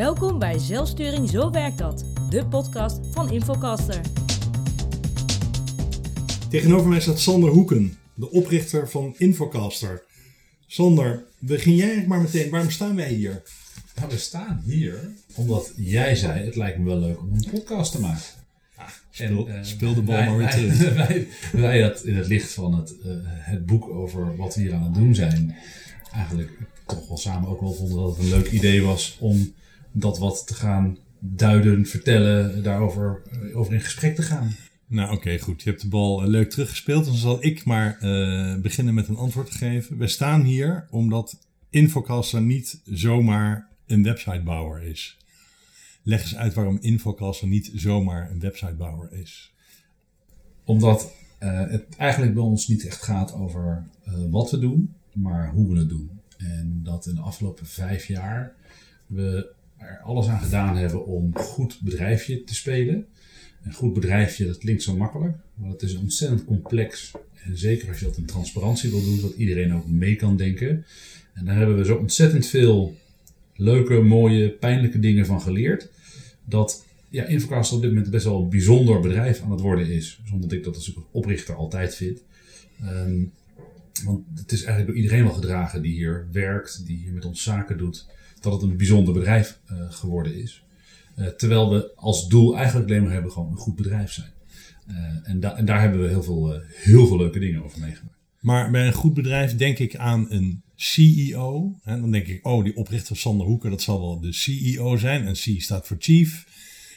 Welkom bij Zelfsturing Zo Werkt Dat, de podcast van Infocaster. Tegenover mij staat Sander Hoeken, de oprichter van Infocaster. Sander, begin jij eigenlijk maar meteen. Waarom staan wij hier? Nou, we staan hier omdat jij zei: het lijkt me wel leuk om een podcast te maken. Speel, En, eh, speel de bal wij- maar weer terug. Wij, wij dat in het licht van het, eh, het boek over wat we hier aan het doen zijn, eigenlijk toch wel samen ook wel vonden dat het een leuk idee was om dat wat te gaan duiden, vertellen, daarover eh, over in gesprek te gaan. Nou, oké, goed. Je hebt de bal eh, leuk teruggespeeld. Dan zal ik maar eh, beginnen met een antwoord te geven. We staan hier omdat Infocaster niet zomaar een websitebouwer is. Leg eens uit waarom Infocaster niet zomaar een websitebouwer is. Omdat het eigenlijk bij ons niet echt gaat over wat we doen, maar hoe we het doen. En dat in de afgelopen vijf jaar we alles aan gedaan hebben om goed bedrijfje te spelen. Een goed bedrijfje, dat klinkt zo makkelijk, maar het is ontzettend complex. En zeker als je dat in transparantie wil doen, zodat iedereen ook mee kan denken. En daar hebben we zo ontzettend veel leuke, mooie, pijnlijke dingen van geleerd. Dat ja, Infocast op dit moment best wel een bijzonder bedrijf aan het worden is. Zonder dat ik dat als oprichter altijd vind. Ehm, want het is eigenlijk door iedereen wel gedragen die hier werkt, die hier met ons zaken doet, dat het een bijzonder bedrijf eh, geworden is. Eh, terwijl we als doel eigenlijk alleen maar hebben gewoon een goed bedrijf zijn. Eh, en, en daar hebben we heel veel, heel veel leuke dingen over meegemaakt. Maar bij een goed bedrijf denk ik aan een CEO. Hè, dan denk ik, oh, die oprichter Sander Hoeken, dat zal wel de CEO zijn. En C staat voor Chief.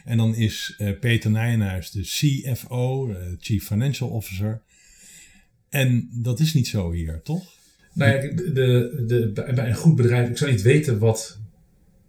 En dan is Peter Nijenhuis de CFO, Chief Financial Officer. En dat is niet zo hier, toch? Nou ja, de, de, de, bij een goed bedrijf, ik zou niet weten wat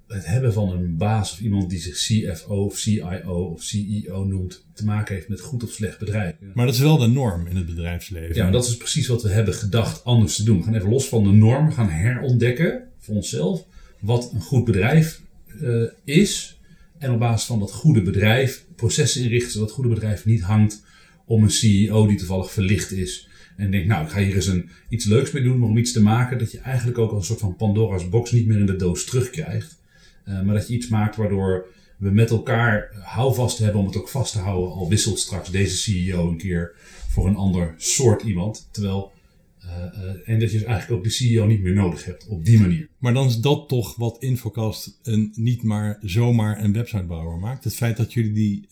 het hebben van een baas of iemand die zich CFO of CIO of CEO noemt, te maken heeft met goed of slecht bedrijf. Maar dat is wel de norm in het bedrijfsleven. Ja, dat is precies wat we hebben gedacht anders te doen. We gaan even los van de norm, gaan herontdekken voor onszelf wat een goed bedrijf eh, is. En op basis van dat goede bedrijf processen inrichten zodat het goede bedrijf niet hangt om een CEO die toevallig verlicht is. En denkt, nou, ik ga hier eens een, iets leuks mee doen, maar om iets te maken dat je eigenlijk ook een soort van Pandora's box niet meer in de doos terugkrijgt. Eh, maar dat je iets maakt waardoor we met elkaar houvast hebben om het ook vast te houden. Al wisselt straks deze CEO een keer voor een ander soort iemand. Terwijl, eh, eh, en dat je eigenlijk ook de CEO niet meer nodig hebt op die manier. Maar dan is dat toch wat Infocast een, niet maar zomaar een websitebouwer maakt. Het feit dat jullie die,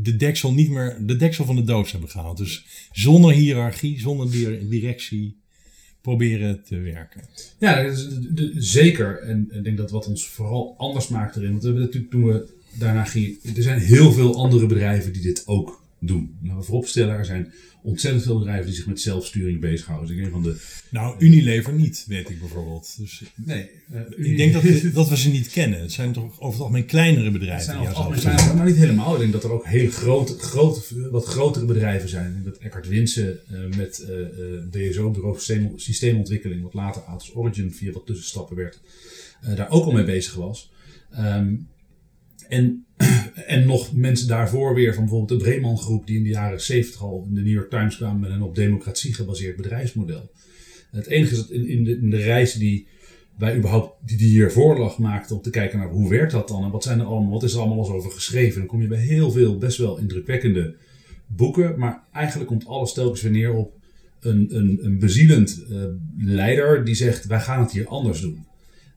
de, deksel niet meer, de deksel van de doos hebben gehaald. Dus zonder hiërarchie, zonder di- directie proberen te werken. Ja, zeker. En ik denk dat wat ons vooral anders maakt erin. Want we hebben natuurlijk toen we daarna gingen. Er zijn heel veel andere bedrijven die dit ook doen. Laten we vooropstellen, er zijn ontzettend veel bedrijven die zich met zelfsturing bezighouden. Dus ik denk van de. Nou, Unilever niet, weet ik bijvoorbeeld. Dus Nee, ik denk dat, we- dat we ze niet kennen. Het zijn toch over het algemeen kleinere Het bedrijven. zijn over het algemeen doen. kleine, maar niet helemaal. Ik denk dat er ook hele grote, grote, wat grotere bedrijven zijn. Ik denk dat Eckhart Winsen eh, met eh eh, BSO, Bureau voor Systeem- Systeemontwikkeling, wat later Atos Origin via wat tussenstappen werd, eh, daar ook al mee bezig was. Ehm, en, en nog mensen daarvoor weer van bijvoorbeeld de Breeman Groep, die in de jaren 70 al in de New York Times kwamen met een op democratie gebaseerd bedrijfsmodel. Het enige is dat in, de, in de reis die wij überhaupt die, die hiervoor lag maakten om te kijken naar hoe werkt dat dan en wat zijn er allemaal, wat is er allemaal eens over geschreven. Dan kom je bij heel veel best wel indrukwekkende boeken, maar eigenlijk komt alles telkens weer neer op een, een, een bezielend eh, leider die zegt wij gaan het hier anders doen.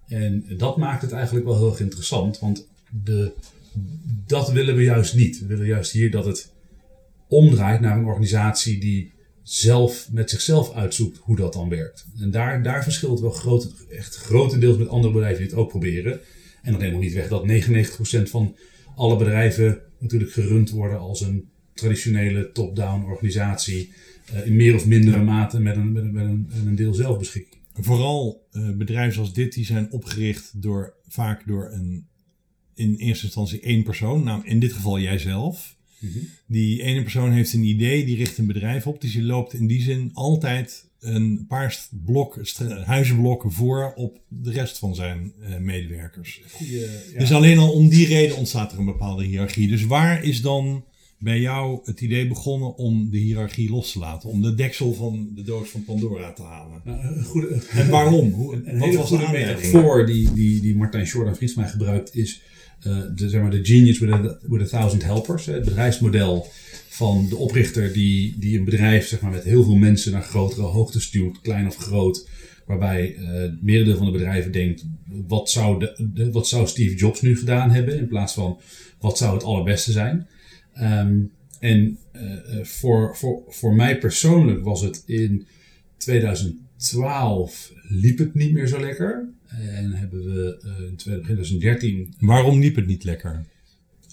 En dat maakt het eigenlijk wel heel erg interessant, want de, dat willen we juist niet. We willen juist hier dat het omdraait naar een organisatie die zelf met zichzelf uitzoekt hoe dat dan werkt. En daar, daar verschilt wel groot, echt grotendeels met andere bedrijven die het ook proberen. En neemt nog niet weg dat 99% van alle bedrijven natuurlijk gerund worden als een traditionele top-down organisatie. eh, in meer of mindere mate met een, met een, met een, een deel zelfbeschikking. Vooral eh, bedrijven zoals dit, die zijn opgericht door, vaak door een, in eerste instantie één persoon. Nou, in dit geval jijzelf. Die ene persoon heeft een idee, die richt een bedrijf op. Dus die loopt in die zin altijd een paar blok, huizenblokken voor op de rest van zijn eh, medewerkers. Goeie, ja. Dus alleen al om die reden ontstaat er een bepaalde hiërarchie. Dus waar is dan bij jou het idee begonnen om de hiërarchie los te laten? Om de deksel van de doos van Pandora te halen? Nou, een goede, En waarom? Hoe, een wat hele was de metafoor die, die, die Martijn Jordan Friesma gebruikt is eh, de, zeg maar, de genius with a, with a thousand helpers. hè. Het bedrijfsmodel van de oprichter die, die een bedrijf zeg maar, met heel veel mensen naar grotere hoogte stuurt, klein of groot. Waarbij eh, het merendeel van de bedrijven denkt, wat zou, de, de- wat zou Steve Jobs nu gedaan hebben? In plaats van, wat zou het allerbeste zijn? Ehm, en eh, eh, voor, voor, voor mij persoonlijk was het in 2012 liep het niet meer zo lekker. En hebben we eh, in 2013 Waarom liep het niet lekker?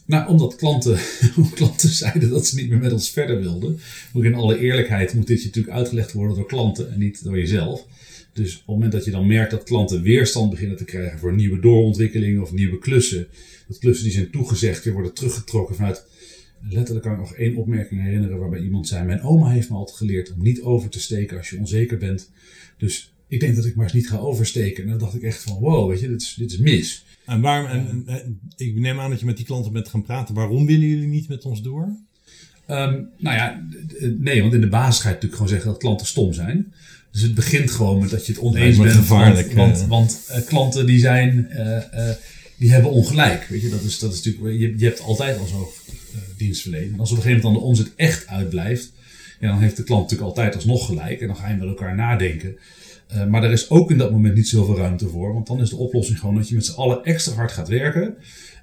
nou, omdat klanten, klanten zeiden dat ze niet meer met ons verder wilden. Maar in alle eerlijkheid moet dit je natuurlijk uitgelegd worden door klanten en niet door jezelf. Dus op het moment dat je dan merkt dat klanten weerstand beginnen te krijgen voor nieuwe doorontwikkelingen of nieuwe klussen. Dat klussen die zijn toegezegd weer worden teruggetrokken vanuit. Letterlijk kan ik nog één opmerking herinneren waarbij iemand zei: Mijn oma heeft me altijd geleerd om niet over te steken als je onzeker bent. Dus ik denk dat ik maar eens niet ga oversteken. En dan dacht ik echt van: Wow, weet je, dit is, dit is mis. En waarom, en, ik neem aan dat je met die klanten bent gaan praten. Waarom willen jullie niet met ons door? Ehm, nou ja, nee, want in de basis ga je natuurlijk gewoon zeggen dat klanten stom zijn. Dus het begint gewoon met dat je het oneens bent. gevaarlijk, Want, want, eh. want, eh, klanten die zijn, eh, die hebben ongelijk. Weet je, dat is, dat is natuurlijk, je, je hebt altijd al zo'n eh, als op een gegeven moment dan de omzet echt uitblijft, ja, dan heeft de klant natuurlijk altijd alsnog gelijk. En dan ga je met elkaar nadenken. Eh, maar er is ook in dat moment niet zoveel ruimte voor. Want dan is de oplossing gewoon dat je met z'n allen extra hard gaat werken.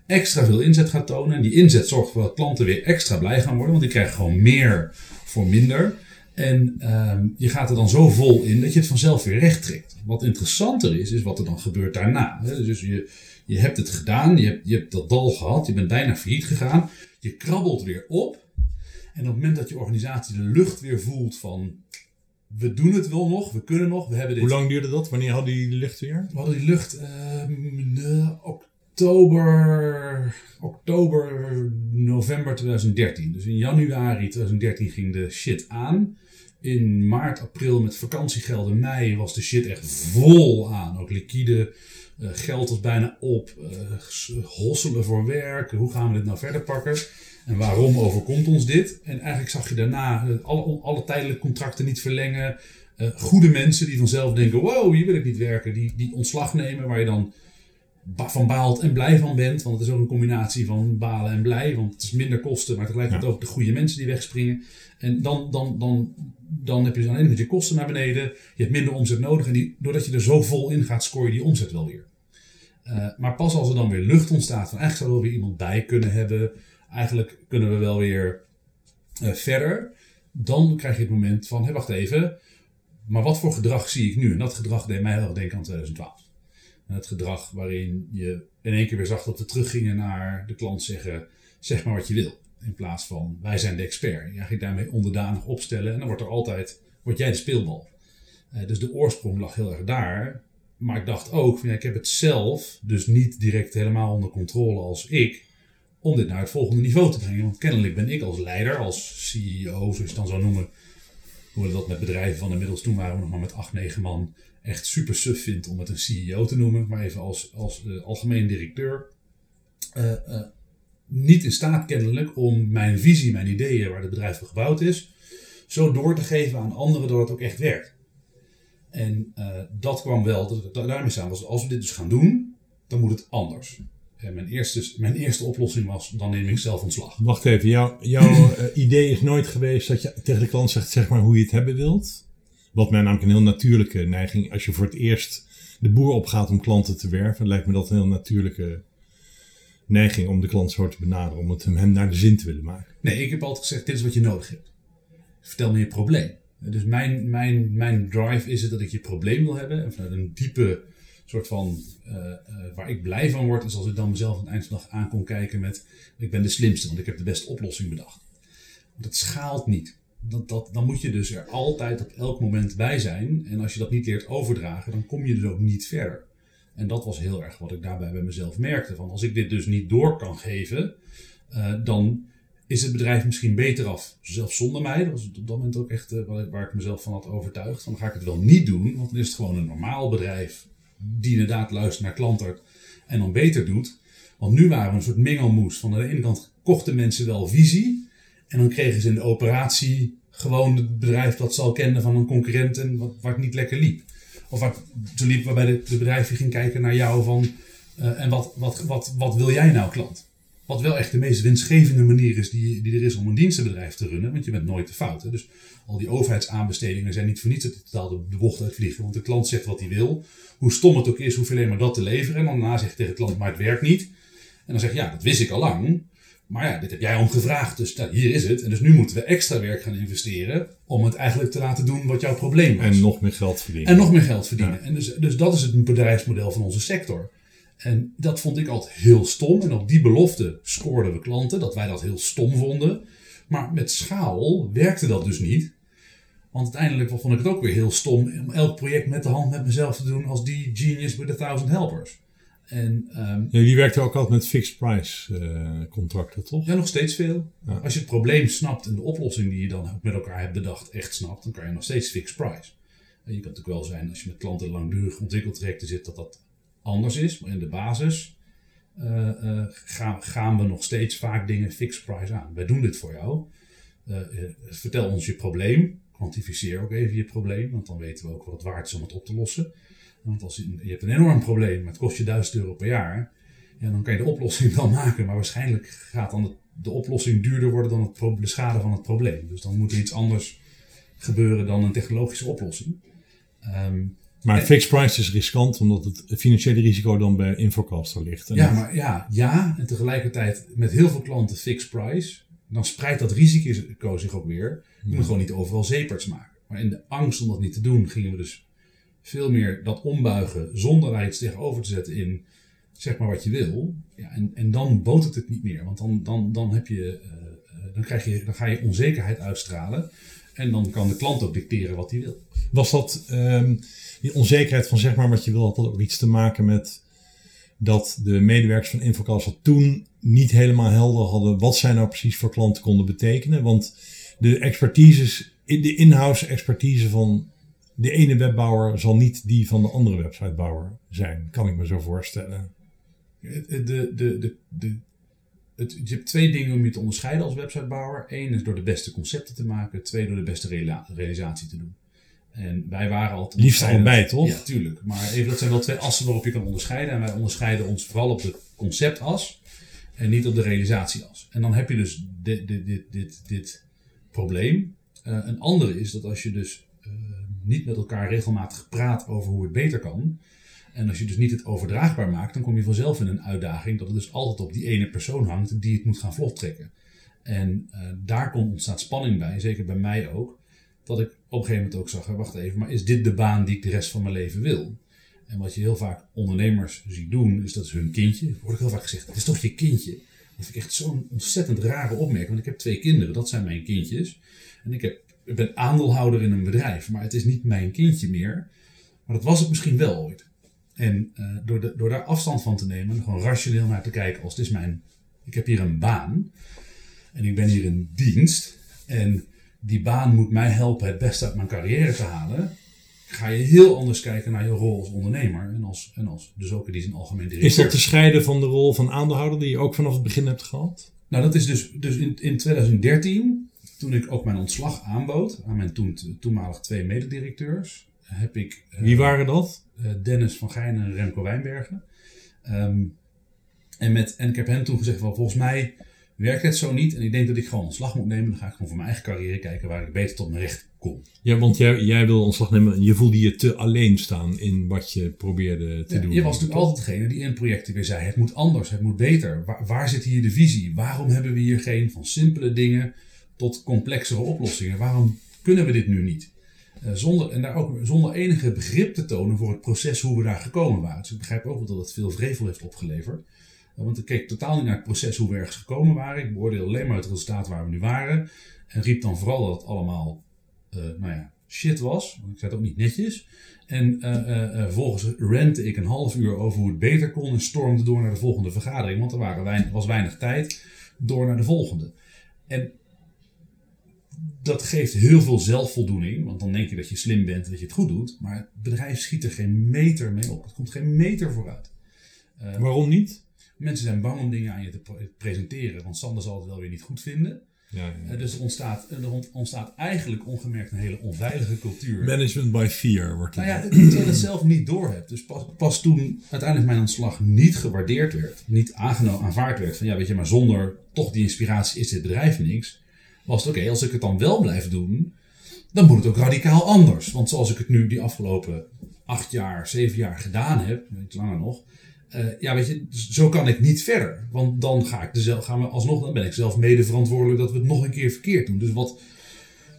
Extra veel inzet gaat tonen. En die inzet zorgt ervoor dat klanten weer extra blij gaan worden. Want die krijgen gewoon meer voor minder. En ehm, je gaat er dan zo vol in dat je het vanzelf weer recht trekt. Wat interessanter is, is wat er dan gebeurt daarna. Dus je, je hebt het gedaan, je hebt, je hebt dat dal gehad, je bent bijna failliet gegaan. Je krabbelt weer op. En op het moment dat je organisatie de lucht weer voelt van... We doen het wel nog, we kunnen nog, we hebben dit Hoe lang duurde dat? Wanneer hadden de lucht weer? we hadden die lucht ehm, oktober, oktober, november 2013. Dus in januari 2013 ging de shit aan. In maart, april met vakantiegelden, mei was de shit echt vol aan. Ook liquide, eh, geld was bijna op, eh, hosselen voor werk. Hoe gaan we dit nou verder pakken? En waarom overkomt ons dit? En eigenlijk zag je daarna eh, alle, alle tijdelijke contracten niet verlengen. Goede mensen die vanzelf denken: wow, hier wil ik niet werken. Die, die ontslag nemen waar je dan van baalt en blij van bent. Want het is ook een combinatie van balen en blij. Want het is minder kosten, maar tegelijkertijd ook de goede mensen die wegspringen. En dan, dan, dan, dan heb je dus aan de je kosten naar beneden. Je hebt minder omzet nodig. En die, doordat je er zo vol in gaat, scoor je die omzet wel weer. Eh, maar pas als er dan weer lucht ontstaat, van eigenlijk zouden we weer iemand bij kunnen hebben. Eigenlijk kunnen we wel weer eh, verder. Dan krijg je het moment van, hé, wacht even. Maar wat voor gedrag zie ik nu? En dat gedrag deed mij heel erg denken aan 2012. Het gedrag waarin je in één keer weer zag dat we teruggingen naar de klant zeggen: zeg maar wat je wil. In plaats van wij zijn de expert. Je gaat daarmee onderdanig opstellen en dan wordt er altijd, word jij de speelbal. Eh, dus de oorsprong lag heel erg daar. Maar ik dacht ook, van, ja, ik heb het zelf dus niet direct helemaal onder controle als ik. Om dit naar het volgende niveau te brengen. Want kennelijk ben ik als leider, als CEO, zoals je het dan zou noemen, hoe we dat met bedrijven van inmiddels toen waren nog maar met 8, 9 man echt super suf vindt om het een CEO te noemen, maar even als, als eh, algemeen directeur. eh, eh, niet in staat kennelijk om mijn visie, mijn ideeën waar het bedrijf voor gebouwd is, zo door te geven aan anderen dat het ook echt werkt. En dat kwam wel, dat, dat- daarmee was, als we dit dus gaan doen, dan moet het anders. En mijn eerste, mijn eerste oplossing was, dan neem ik zelf ontslag. Wacht even, jouw, jouw idee is nooit geweest dat je tegen de klant zegt zeg maar hoe je het hebben wilt. Wat mij namelijk een heel natuurlijke neiging, als je voor het eerst de boer opgaat om klanten te werven, lijkt me dat een heel natuurlijke neiging om de klant zo te benaderen, om het hem naar de zin te willen maken. Nee, ik heb altijd gezegd, dit is wat je nodig hebt. Vertel me je probleem. Dus mijn, mijn, mijn drive is het dat ik je probleem wil hebben. En vanuit een diepe soort van, eh, eh, waar ik blij van word, is als ik dan mezelf aan het eind van de dag aan kon kijken met, ik ben de slimste, want ik heb de beste oplossing bedacht. Dat schaalt niet. Dan moet je dus er altijd op elk moment bij zijn. En als je dat niet leert overdragen, dan kom je dus ook niet verder. En dat was heel erg wat ik daarbij bij mezelf merkte. Van als ik dit dus niet door kan geven, eh, dan is het bedrijf misschien beter af. Zelfs zonder mij. Dat was op dat moment ook echt eh, waar, ik, mezelf van had overtuigd. Dan ga ik het wel niet doen, want dan is het gewoon een normaal bedrijf. Die inderdaad luistert naar klanten en dan beter doet. Want nu waren we een soort mengelmoes. Van aan de ene kant kochten mensen wel visie. En dan kregen ze in de operatie gewoon het bedrijf dat ze al kenden van een concurrent en wat, het niet lekker liep. Of het zo liep waarbij de, de bedrijf ging kijken naar jou van, eh, en wat, wat, wat, wat wil jij nou klant? Wat wel echt de meest winstgevende manier is die, die er is om een dienstenbedrijf te runnen, want je bent nooit te fout. Hè? Dus al die overheidsaanbestedingen zijn niet voor niets dat totaal de, bocht uitvliegen, want de klant zegt wat hij wil. Hoe stom het ook is, hoef je alleen maar dat te leveren. En dan daarna zegt tegen de klant, maar het werkt niet. En dan zeg je, ja, dat wist ik al lang. Maar ja, dit heb jij om gevraagd, dus nou, hier is het. En dus nu moeten we extra werk gaan investeren om het eigenlijk te laten doen wat jouw probleem was. En nog meer geld verdienen. En nog meer geld verdienen. En dus, dus dat is het bedrijfsmodel van onze sector. En dat vond ik altijd heel stom. En op die belofte scoorden we klanten, dat wij dat heel stom vonden. Maar met schaal werkte dat dus niet. Want uiteindelijk vond ik het ook weer heel stom om elk project met de hand met mezelf te doen als die genius with a thousand helpers. En, um, ja, die werkte ook altijd met fixed price uh, contracten, toch? Ja, nog steeds veel. Ja. Als je het probleem snapt en de oplossing die je dan met elkaar hebt bedacht echt snapt, dan kan je nog steeds fixed price. En je kan natuurlijk wel zijn als je met klanten langdurig ontwikkeltrajecten zit, dat dat anders is. Maar in de basis uh, uh, gaan, gaan we nog steeds vaak dingen fixed price aan. Wij doen dit voor jou. vertel ons je probleem. Kwantificeer ook even je probleem, want dan weten we ook wat het waard is om het op te lossen. Want als je, je hebt een enorm probleem, maar het kost je 1000 euro per jaar, ja, dan kan je de oplossing wel maken. Maar waarschijnlijk gaat dan de, de oplossing duurder worden dan het, de schade van het probleem. Dus dan moet er iets anders gebeuren dan een technologische oplossing. Um, maar fixed price is riskant, omdat het financiële risico dan bij Infocaster ligt. ja, maar ja, ja, en tegelijkertijd met heel veel klanten fixed price, dan spreidt dat risico zich ook weer. Je moet gewoon niet overal zeeperts maken. Maar in de angst om dat niet te doen, gingen we dus veel meer dat ombuigen zonder daar iets tegenover te zetten in zeg maar wat je wil. Ja, en, en dan botert het niet meer. Want dan, dan, dan, heb je, uh, dan, krijg je, dan ga je onzekerheid uitstralen. En dan kan de klant ook dicteren wat hij wil. Was dat um, die onzekerheid van zeg maar wat je wil, had dat ook iets te maken met dat de medewerkers van Infocast toen niet helemaal helder hadden wat zij nou precies voor klanten konden betekenen? Want de expertises, de in-house expertise van de ene webbouwer zal niet die van de andere websitebouwer zijn, kan ik me zo voorstellen. De, de, de, de, het, je hebt twee dingen om je te onderscheiden als websitebouwer. Eén is door de beste concepten te maken. Twee door de beste realisatie te doen. En wij waren altijd... Liefst allebei, toch? Ja, tuurlijk. Maar even, dat zijn wel twee assen waarop je kan onderscheiden. En wij onderscheiden ons vooral op de conceptas en niet op de realisatieas. En dan heb je dus dit, dit, dit, dit, dit probleem. Uh, een andere is dat als je dus uh, niet met elkaar regelmatig praat over hoe het beter kan. En als je dus niet het overdraagbaar maakt, dan kom je vanzelf in een uitdaging dat het dus altijd op die ene persoon hangt die het moet gaan vlot trekken. En uh, daar komt, ontstaat spanning bij, zeker bij mij ook. Dat ik op een gegeven moment ook zag, wacht even, maar is dit de baan die ik de rest van mijn leven wil? En wat je heel vaak ondernemers ziet doen, is dat is hun kindje. Wordt heel vaak gezegd, het is toch je kindje? Dat vind ik echt zo'n ontzettend rare opmerking. Want ik heb twee kinderen, dat zijn mijn kindjes. En ik, heb, ik ben aandeelhouder in een bedrijf, maar het is niet mijn kindje meer. Maar dat was het misschien wel ooit. En uh, door, de, door daar afstand van te nemen, gewoon rationeel naar te kijken als het is mijn... Ik heb hier een baan en ik ben hier in dienst. En die baan moet mij helpen het beste uit mijn carrière te halen ga je heel anders kijken naar je rol als ondernemer en als, en als dus ook in die zin algemeen directeur. Is dat te scheiden van de rol van aandeelhouder die je ook vanaf het begin hebt gehad? Nou, dat is dus, dus in, in 2013, toen ik ook mijn ontslag aanbood aan mijn toen, toenmalig twee mededirecteurs, heb ik... Wie waren dat? Uh, Dennis van Gijnen en Remco Wijnbergen. Um, en, met, en ik heb hen toen gezegd, van, volgens mij werkt het zo niet. En ik denk dat ik gewoon ontslag moet nemen. Dan ga ik gewoon voor mijn eigen carrière kijken waar ik beter tot mijn recht kom. Ja, want jij, jij wil ontslag nemen en je voelde je te alleen staan in wat je probeerde te ja, doen. Je was natuurlijk altijd degene die in projecten weer zei: het moet anders, het moet beter. Waar, waar zit hier de visie? Waarom hebben we hier geen van simpele dingen tot complexere oplossingen? Waarom kunnen we dit nu niet? Uh, zonder, en daar ook zonder enige begrip te tonen voor het proces hoe we daar gekomen waren. Dus ik begrijp ook wel dat het veel vrevel heeft opgeleverd. Want ik keek totaal niet naar het proces hoe we ergens gekomen waren. Ik beoordeel alleen maar het resultaat waar we nu waren. En riep dan vooral dat het allemaal, uh, nou ja, shit was. Want ik zei het ook niet netjes. En vervolgens rentte ik een half uur over hoe het beter kon. En stormde door naar de volgende vergadering. Want er waren was weinig tijd. Door naar de volgende. En dat geeft heel veel zelfvoldoening. Want dan denk je dat je slim bent en dat je het goed doet. Maar het bedrijf schiet er geen meter mee op. Het komt geen meter vooruit. Waarom niet? Mensen zijn bang om dingen aan je te presenteren, want Sander zal het wel weer niet goed vinden. Ja, ja. Eh, dus er ontstaat, er ont- ontstaat eigenlijk ongemerkt een hele onveilige cultuur. Management by fear wordt het. Nou ja, terwijl je het zelf niet doorhebt. Dus pas, pas toen uiteindelijk mijn ontslag niet gewaardeerd werd, niet aangenomen, aanvaard werd, van ja, weet je, maar zonder toch die inspiratie is dit bedrijf niks, was het oké, als ik het dan wel blijf doen, dan moet het ook radicaal anders. Want zoals ik het nu die afgelopen acht jaar, zeven jaar gedaan heb, iets langer nog, eh, ja, weet je, zo kan ik niet verder. Want dan ga ik dezelfde, gaan we alsnog, dan ben ik zelf mede verantwoordelijk dat we het nog een keer verkeerd doen. Dus wat,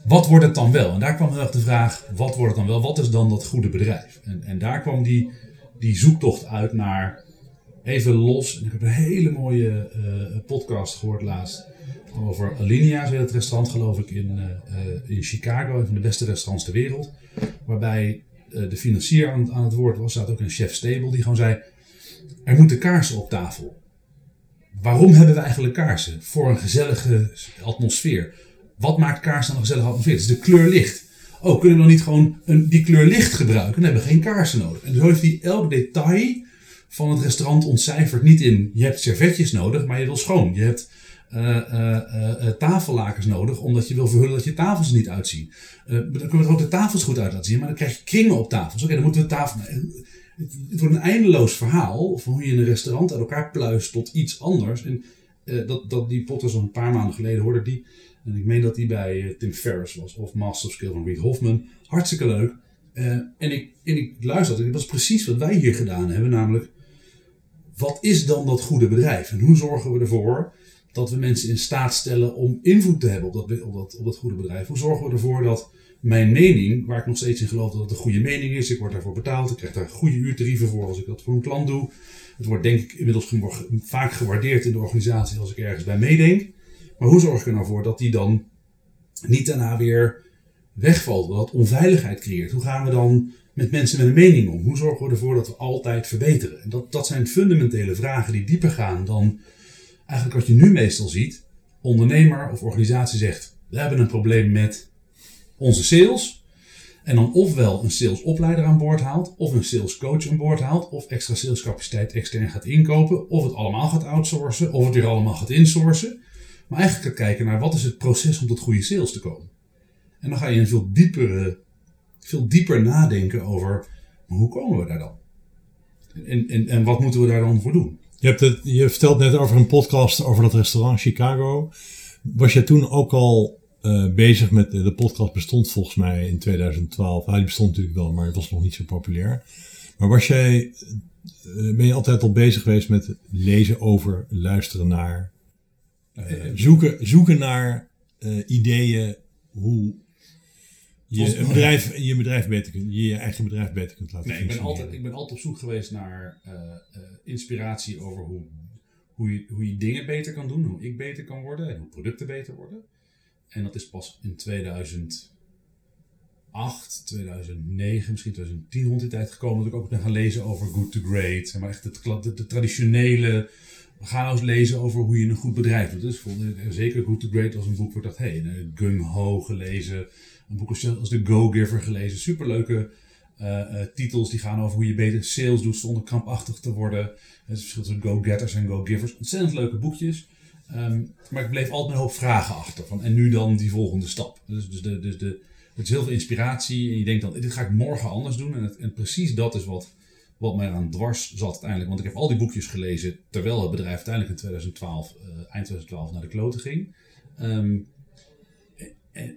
wat wordt het dan wel? En daar kwam heel de vraag, wat wordt het dan wel? Wat is dan dat goede bedrijf? En, en daar kwam die, die zoektocht uit naar, even los, en ik heb een hele mooie eh, podcast gehoord laatst over Alinea, zo heet het restaurant geloof ik, in, eh, eh, in Chicago, een van de beste restaurants ter wereld. Waarbij eh, de financier aan, het woord was, staat ook een chef Stable, die gewoon zei, er moeten kaarsen op tafel. Waarom hebben we eigenlijk kaarsen? Voor een gezellige atmosfeer. Wat maakt kaarsen een gezellige atmosfeer? Het is de kleur licht. Oh, kunnen we dan niet gewoon een, die kleur licht gebruiken? Dan hebben we geen kaarsen nodig. En zo heeft hij elk detail van het restaurant ontcijferd. Niet in, je hebt servetjes nodig, maar je wil schoon. Je hebt tafellakens nodig, omdat je wil verhullen dat je tafels niet uitzien. Eh, dan kunnen we er ook de tafels goed uit laten zien, maar dan krijg je kringen op tafels. Oké, dan moeten we tafel... Het, het wordt een eindeloos verhaal van hoe je een restaurant uit elkaar pluist tot iets anders. En eh, dat, dat die podcast al een paar maanden geleden hoorde die. En ik meen dat die bij eh, Tim Ferriss was, of Master of Skill van Reed Hoffman. Hartstikke leuk. Eh, en, ik, en ik luisterde, en dat is precies wat wij hier gedaan hebben, namelijk wat is dan dat goede bedrijf? En hoe zorgen we ervoor dat we mensen in staat stellen om invloed te hebben op dat, op dat, op dat goede bedrijf? Hoe zorgen we ervoor dat mijn mening, waar ik nog steeds in geloof dat het een goede mening is, ik word daarvoor betaald, ik krijg daar goede uurtarieven voor als ik dat voor een klant doe. Het wordt denk ik inmiddels vaak gewaardeerd in de organisatie als ik ergens bij meedenk. Maar hoe zorg ik er nou voor dat die dan niet daarna weer wegvalt, dat onveiligheid creëert? Hoe gaan we dan met mensen met een mening om? Hoe zorgen we ervoor dat we altijd verbeteren? En dat, dat zijn fundamentele vragen die dieper gaan dan eigenlijk wat je nu meestal ziet. Ondernemer of organisatie zegt, we hebben een probleem met onze sales. En dan ofwel een salesopleider aan boord haalt, of een salescoach aan boord haalt, of extra salescapaciteit extern gaat inkopen, of het allemaal gaat outsourcen, of het weer allemaal gaat insourcen. Maar eigenlijk gaat kijken naar wat is het proces om tot goede sales te komen. En dan ga je een veel diepere, veel dieper nadenken over hoe komen we daar dan? En, en, en wat moeten we daar dan voor doen? Je, hebt het, je vertelt net over een podcast over dat restaurant Chicago. Was je toen ook al eh, bezig met, de podcast bestond volgens mij in 2012. Nou, die bestond natuurlijk wel, maar het was nog niet zo populair. Maar was jij, eh, ben je altijd al bezig geweest met lezen over, luisteren naar, eh, zoeken, zoeken naar eh, ideeën hoe je, een bedrijf, je, bedrijf beter kunt, je je eigen bedrijf beter kunt laten Nee, ik ben, altijd, ik ben altijd op zoek geweest naar eh, eh, inspiratie over hoe, hoe, je, hoe je dingen beter kan doen, hoe ik beter kan worden en hoe producten beter worden. En dat is pas in 2008, 2009, misschien 2010 rond die tijd gekomen dat ik ook ben gaan lezen over Good to Great. Maar echt het, de, de traditionele. We gaan nou eens lezen over hoe je een goed bedrijf doet. Dus vond eh, zeker Good to Great als een boek waar ik dacht, hé, hey, Gung Ho gelezen. Een boek als, The Go-Giver gelezen. Superleuke eh, titels die gaan over hoe je beter sales doet zonder krampachtig te worden. Het verschil tussen go-getters en go-givers. Ontzettend leuke boekjes. Ehm, maar ik bleef altijd een hoop vragen achter. Van, en nu dan die volgende stap. Dus, dus, de, dus de, het is heel veel inspiratie. En je denkt dan, dit ga ik morgen anders doen. En, het, en precies dat is wat, wat mij aan dwars zat uiteindelijk. Want ik heb al die boekjes gelezen terwijl het bedrijf uiteindelijk in 2012, eh, eind 2012 naar de kloten ging. Ehm,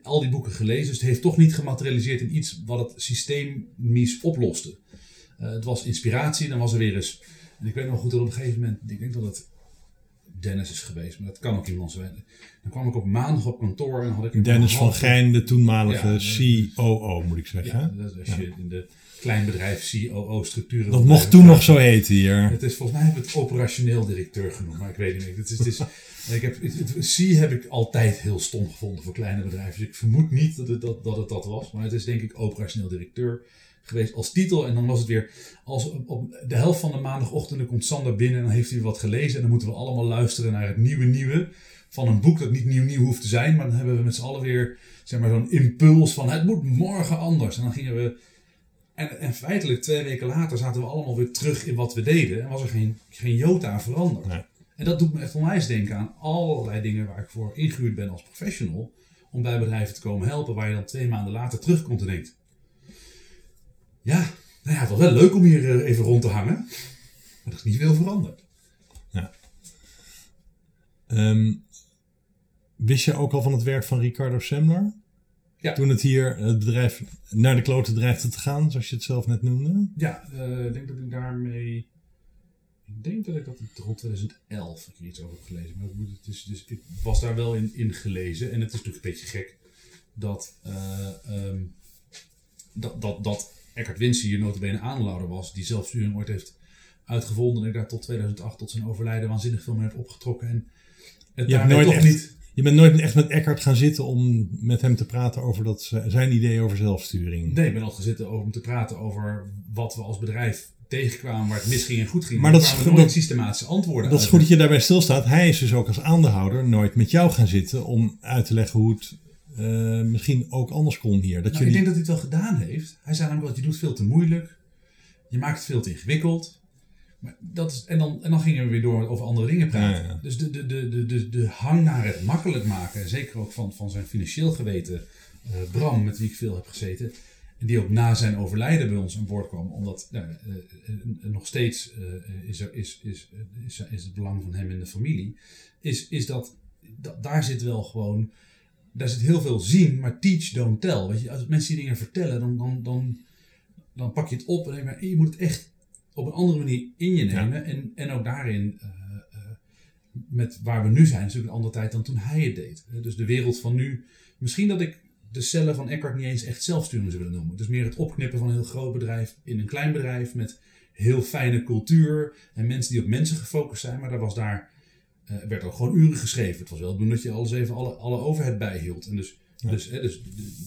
al die boeken gelezen. Dus het heeft toch niet gematerialiseerd in iets wat het systemisch oploste. Eh, het was inspiratie. Dan was er weer eens. En ik weet nog goed dat op een gegeven moment. Ik denk dat het Dennis is geweest. Maar dat kan ook iemand zijn. Dan kwam ik op maandag op kantoor. En had ik Dennis van Gijn, de toenmalige Ja, COO, moet ik zeggen. Ja, dat je in de kleinbedrijf COO-structuren. Dat mocht toen nog zo heten hier. Het is volgens mij hebben we het operationeel directeur genoemd, maar ik weet niet. Het is, het is, ik heb, het- C heb ik altijd heel stom gevonden voor kleine bedrijven. Dus ik vermoed niet dat het dat, dat het dat was. Maar het is denk ik operationeel directeur geweest als titel. En dan was het weer, als op, de helft van de maandagochtend komt Sander binnen en dan heeft hij wat gelezen. En dan moeten we allemaal luisteren naar het nieuwe nieuwe van een boek dat niet nieuw nieuw hoeft te zijn. Maar dan hebben we met z'n allen weer zeg maar, zo'n impuls van het moet morgen anders. En dan gingen we en, en feitelijk twee weken later zaten we allemaal weer terug in wat we deden. En was er geen, geen jota aan veranderd. Nee. En dat doet me echt onwijs denken aan allerlei dingen waar ik voor ingehuurd ben als professional. Om bij bedrijven te komen helpen waar je dan twee maanden later terugkomt en denkt. Ja, nou ja, het was wel leuk om hier eh, even rond te hangen. Maar er is niet veel veranderd. Ehm, wist je ook al van het werk van Ricardo Semler? Ja. Toen het hier, het bedrijf, naar de kloten dreigde te gaan, zoals je het zelf net noemde. Ja, eh, ik denk dat ik daarmee. Ik denk dat ik dat rond 2011 een keer iets over heb gelezen. Maar het is, dus ik was daar wel in, in gelezen. En het is natuurlijk een beetje gek dat, eh ehm, dat, dat, dat Eckhart Wincy hier notabene aanlouder was. Die zelfsturing ooit heeft uitgevonden. En ik daar tot 2008, tot zijn overlijden, waanzinnig veel mee heb opgetrokken. En het daarmee nooit toch echt, niet... je bent nooit echt met Eckhart gaan zitten om met hem te praten over dat, zijn idee over zelfsturing. Nee, ik ben al gezeten over om te praten over wat we als bedrijf tegenkwamen, waar het misging en goed ging. Maar Maar dat is nooit systematische antwoorden Dat is goed dat je daarbij stilstaat. Hij is dus ook als aandeelhouder nooit met jou gaan zitten om uit te leggen hoe het eh, misschien ook anders kon hier. Dat Nou, jullie... Ik denk dat hij het wel gedaan heeft. Hij zei namelijk dat je doet veel te moeilijk. Je maakt het veel te ingewikkeld. Maar dat is, en, dan, en dan gingen we weer door over andere dingen praten. Ja, ja. Dus de, de, de, de, de, de hang naar het makkelijk maken, en zeker ook van, van zijn financieel geweten eh, Bram, met wie ik veel heb gezeten, en die ook na zijn overlijden bij ons aan boord kwam, omdat nou, eh, nog steeds is, er, is, is, is, is het belang van hem in de familie, is, is dat, dat daar zit wel gewoon daar zit heel veel zien, maar teach, don't tell. Weet je, als mensen die dingen vertellen, dan, dan, dan, dan pak je het op en maar, je moet het echt op een andere manier in je nemen. En, en ook daarin, eh, met waar we nu zijn, is natuurlijk een andere tijd dan toen hij het deed. Eh, Dus de wereld van nu, misschien dat ik de cellen van Eckhart niet eens echt zelfsturend zou willen noemen. Dus meer het opknippen van een heel groot bedrijf in een klein bedrijf met heel fijne cultuur en mensen die op mensen gefocust zijn. Maar daar was daar eh, werd ook gewoon uren geschreven. Het was wel doen dat je alles even alle, alle overhead bijhield. En dus, dus, hè, dus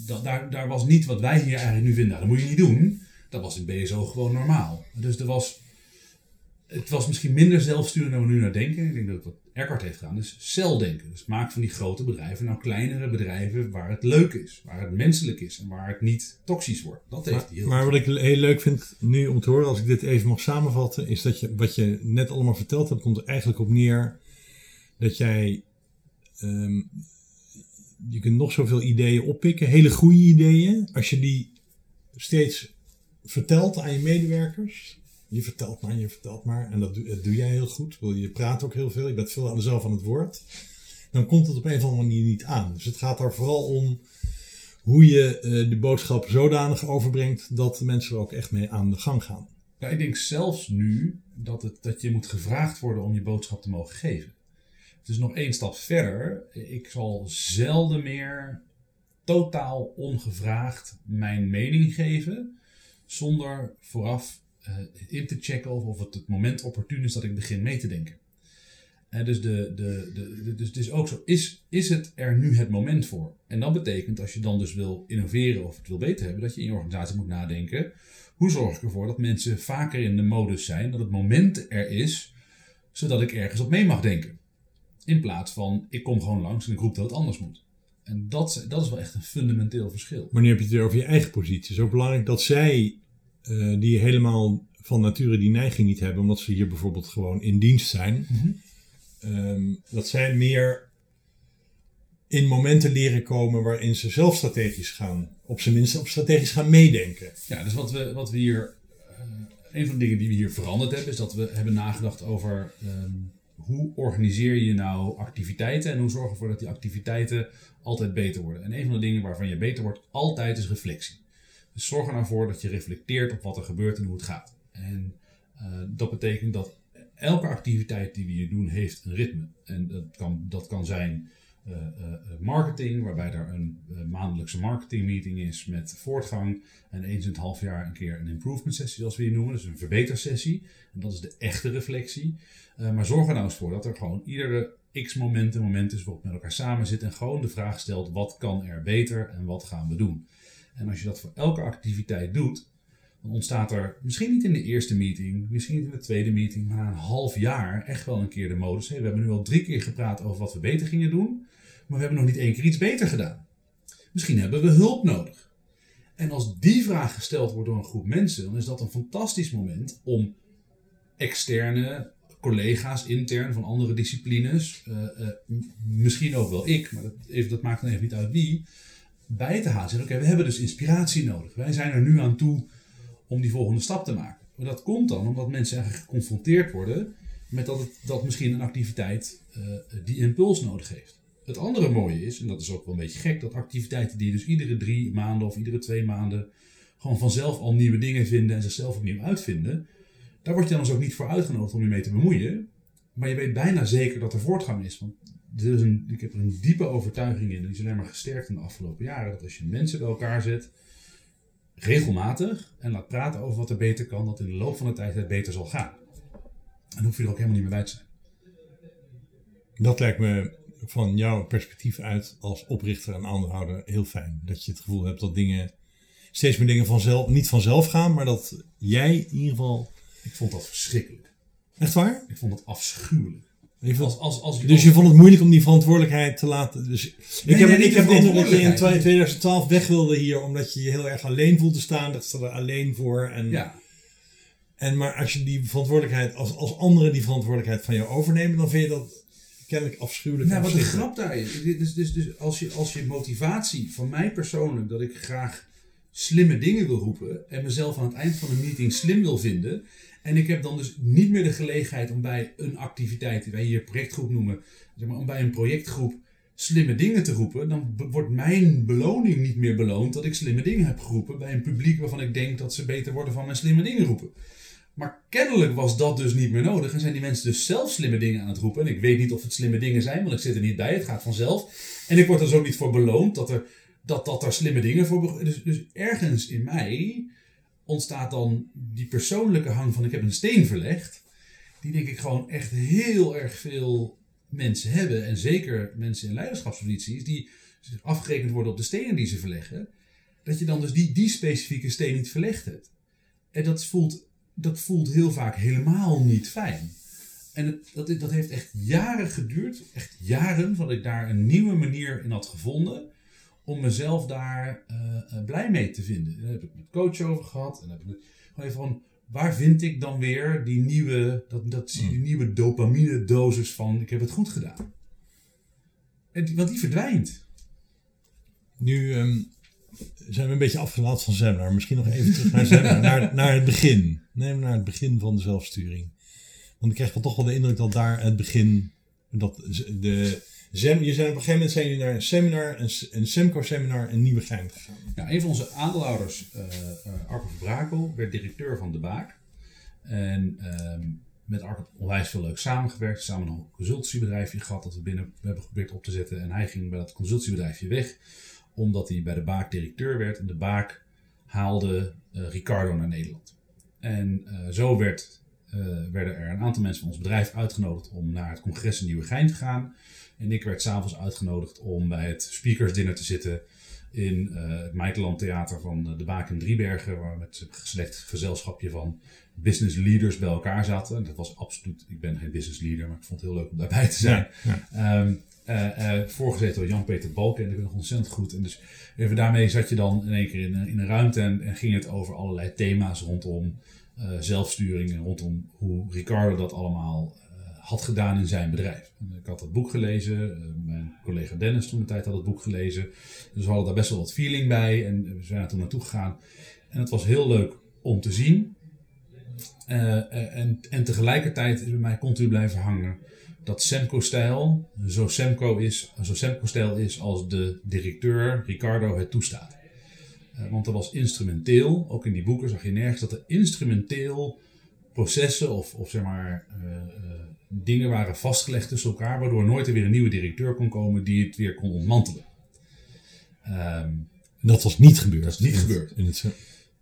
da- daar, daar was niet wat wij hier eigenlijk nu vinden. Nou, dat moet je niet doen. Dat was in BSO gewoon normaal. Dus er was, het was misschien minder zelfsturend dan we nu naar denken. Ik denk dat wat Eckhart heeft gedaan is celdenken. Dus maak van die grote bedrijven nou kleinere bedrijven waar het leuk is. Waar het menselijk is en waar het niet toxisch wordt. Dat heeft hij heel Maar wat ik heel leuk vind nu om te horen, als ik dit even mag samenvatten, is dat je wat je net allemaal verteld hebt, komt er eigenlijk op neer dat jij. ehm, je kunt nog zoveel ideeën oppikken, hele goede ideeën. Als je die steeds vertelt aan je medewerkers. Je vertelt maar, je vertelt maar. En dat doe, jij heel goed. Je praat ook heel veel. Je bent veel aan zelf aan het woord. Dan komt het op een of andere manier niet aan. Dus het gaat daar vooral om hoe je eh, de boodschap zodanig overbrengt dat de mensen er ook echt mee aan de gang gaan. Ja, ik denk zelfs nu dat, het, dat je moet gevraagd worden om je boodschap te mogen geven. Dus nog één stap verder. Ik zal zelden meer totaal ongevraagd mijn mening geven. Zonder vooraf eh, in te checken of, of het het moment opportun is dat ik begin mee te denken. Eh, dus, de, de, de, dus het is ook zo, is, is het er nu het moment voor? En dat betekent, als je dan dus wil innoveren of het wil beter hebben, dat je in je organisatie moet nadenken. Hoe zorg ik ervoor dat mensen vaker in de modus zijn, dat het moment er is, zodat ik ergens op mee mag denken. In plaats van, ik kom gewoon langs en ik roep dat het anders moet. En dat, dat is wel echt een fundamenteel verschil. Maar nu heb je het weer over je eigen positie. Het is ook belangrijk dat zij, eh, die helemaal van nature die neiging niet hebben, omdat ze hier bijvoorbeeld gewoon in dienst zijn, ehm, dat zij meer in momenten leren komen waarin ze zelf strategisch gaan, op zijn minst op strategisch gaan meedenken. Ja, dus wat we, wat we hier. eh, een van de dingen die we hier veranderd hebben, is dat we hebben nagedacht over ehm, hoe organiseer je nou activiteiten en hoe zorg je ervoor dat die activiteiten altijd beter worden. En een van de dingen waarvan je beter wordt, altijd is reflectie. Dus zorg er nou voor dat je reflecteert op wat er gebeurt en hoe het gaat. En eh, dat betekent dat elke activiteit die we hier doen, heeft een ritme. En dat kan, dat kan zijn marketing, waarbij er een eh, maandelijkse marketingmeeting is met voortgang. En eens in het half jaar een keer een improvement sessie, zoals we hier noemen. Dus een verbetersessie. En dat is de echte reflectie. Eh, maar zorg er nou eens voor dat er gewoon iedere x moment een moment is waarop met elkaar samen zitten. En gewoon de vraag stelt, wat kan er beter en wat gaan we doen? En als je dat voor elke activiteit doet, dan ontstaat er misschien niet in de eerste meeting, misschien niet in de tweede meeting, maar na een half jaar echt wel een keer de modus. We hebben nu al drie keer gepraat over wat we beter gingen doen, maar we hebben nog niet één keer iets beter gedaan. Misschien hebben we hulp nodig. En als die vraag gesteld wordt door een groep mensen, dan is dat een fantastisch moment om externe collega's intern van andere disciplines, eh, eh, misschien ook wel ik, maar dat, dat maakt dan even niet uit wie, bij te halen. Zeggen, oké, we hebben dus inspiratie nodig. Wij zijn er nu aan toe om die volgende stap te maken. Maar dat komt dan omdat mensen eigenlijk geconfronteerd worden met dat, het, dat misschien een activiteit eh, die impuls nodig heeft. Het andere mooie is, en dat is ook wel een beetje gek, dat activiteiten die dus iedere drie maanden of iedere twee maanden gewoon vanzelf al nieuwe dingen vinden en zichzelf opnieuw uitvinden, daar word je dan dus ook niet voor uitgenodigd om je mee te bemoeien. Maar je weet bijna zeker dat er voortgang is. Want is een, ik heb er een diepe overtuiging in, en die is alleen maar gesterkt in de afgelopen jaren, dat als je mensen bij elkaar zet, regelmatig, en laat praten over wat er beter kan, dat in de loop van de tijd het beter zal gaan. En dan hoef je er ook helemaal niet meer bij te zijn. Dat lijkt me van jouw perspectief uit als oprichter en aandeelhouder heel fijn. Dat je het gevoel hebt dat dingen steeds meer dingen vanzelf, niet vanzelf gaan, maar dat jij in ieder geval. Ik vond dat verschrikkelijk. Echt waar? Ik vond dat afschuwelijk. Als, als, als dus je vond het moeilijk om die verantwoordelijkheid te laten. Dus Nee, ik heb, nee, ik heb de dat je in verantwoordelijkheid. 2012 weg wilde hier, omdat je je heel erg alleen voelde staan. Dat ze er alleen voor. En, Ja, en maar als je die verantwoordelijkheid, als, als anderen die verantwoordelijkheid van jou overnemen, dan vind je dat kennelijk afschuwelijk. Nou, wat de verschrikkelijk. grap daar is, dus, dus, dus als, je, als je motivatie van mij persoonlijk, dat ik graag slimme dingen wil roepen en mezelf aan het eind van een meeting slim wil vinden, en ik heb dan dus niet meer de gelegenheid om bij een activiteit, die wij hier projectgroep noemen, zeg maar, om bij een projectgroep slimme dingen te roepen, dan wordt mijn beloning niet meer beloond dat ik slimme dingen heb geroepen bij een publiek waarvan ik denk dat ze beter worden van mijn slimme dingen roepen. Maar kennelijk was dat dus niet meer nodig. En zijn die mensen dus zelf slimme dingen aan het roepen. En ik weet niet of het slimme dingen zijn, want ik zit er niet bij. Het gaat vanzelf. En ik word er dus ook niet voor beloond dat er, dat, dat er slimme dingen voor... Dus, dus ergens in mij ontstaat dan die persoonlijke hang van ik heb een steen verlegd. Die denk ik gewoon echt heel erg veel mensen hebben. En zeker mensen in leiderschapsposities die afgerekend worden op de stenen die ze verleggen. Dat je dan dus die, die specifieke steen niet verlegd hebt. En dat voelt, dat voelt heel vaak helemaal niet fijn. En het, dat, dat heeft echt jaren geduurd, echt jaren, voordat ik daar een nieuwe manier in had gevonden om mezelf daar eh, eh, blij mee te vinden. Daar heb ik met coach over gehad. En daar heb ik gewoon even van, waar vind ik dan weer die nieuwe, dat, dat, die nieuwe dopamine dosis van ik heb het goed gedaan. En want die verdwijnt. Nu ehm, zijn we een beetje afgelaten van seminar. Misschien nog even terug naar seminar. naar, naar het begin. Nee, maar naar het begin van de zelfsturing. Want ik krijg wel toch wel de indruk dat daar het begin. Dat de, Zem, je zijn op een gegeven moment zijn jullie naar een seminar, een, een Semco-seminar in Nieuwegein gegaan. Ja, een van onze aandeelhouders, eh, Arco van Brakel, werd directeur van De Baak. En ehm, met Arco onwijs veel leuk samengewerkt. Samen nog een consultancybedrijfje gehad dat we binnen we hebben geprobeerd op te zetten. En hij ging bij dat consultancybedrijfje weg, omdat hij bij De Baak directeur werd. En De Baak haalde eh, Ricardo naar Nederland. En eh, zo werd, eh, werden er een aantal mensen van ons bedrijf uitgenodigd om naar het congres in Nieuwegein te gaan. En ik werd s'avonds uitgenodigd om bij het speakersdinner te zitten in het Meikeland Theater van de Baak in Driebergen, waar we met een select gezelschapje van business leaders bij elkaar zaten. En dat was absoluut, ik ben geen business leader, maar ik vond het heel leuk om daarbij te zijn. Ja, Ehm, eh, eh, voorgezeten door Jan-Peter Balken en ben nog ontzettend goed. En dus even daarmee zat je dan in één keer in, een- in een ruimte en, ging het over allerlei thema's rondom eh, zelfsturing en rondom hoe Ricardo dat allemaal eh, had gedaan in zijn bedrijf. Ik had dat boek gelezen, eh, mijn collega Dennis toen de tijd had het boek gelezen. Dus we hadden daar best wel wat feeling bij en we zijn er toen naartoe gegaan. En het was heel leuk om te zien. Eh, eh, en, en tegelijkertijd is bij mij continu blijven hangen dat Semco-stijl zo Semco is, zo Semco-stijl is als de directeur Ricardo het toestaat. Eh, want er was instrumenteel, ook in die boeken zag je nergens dat er instrumenteel processen of, of zeg maar eh, eh, dingen waren vastgelegd tussen elkaar, waardoor nooit er weer een nieuwe directeur kon komen die het weer kon ontmantelen. Ehm, Dat was niet gebeurd. Dat is niet in het- gebeurd. in het,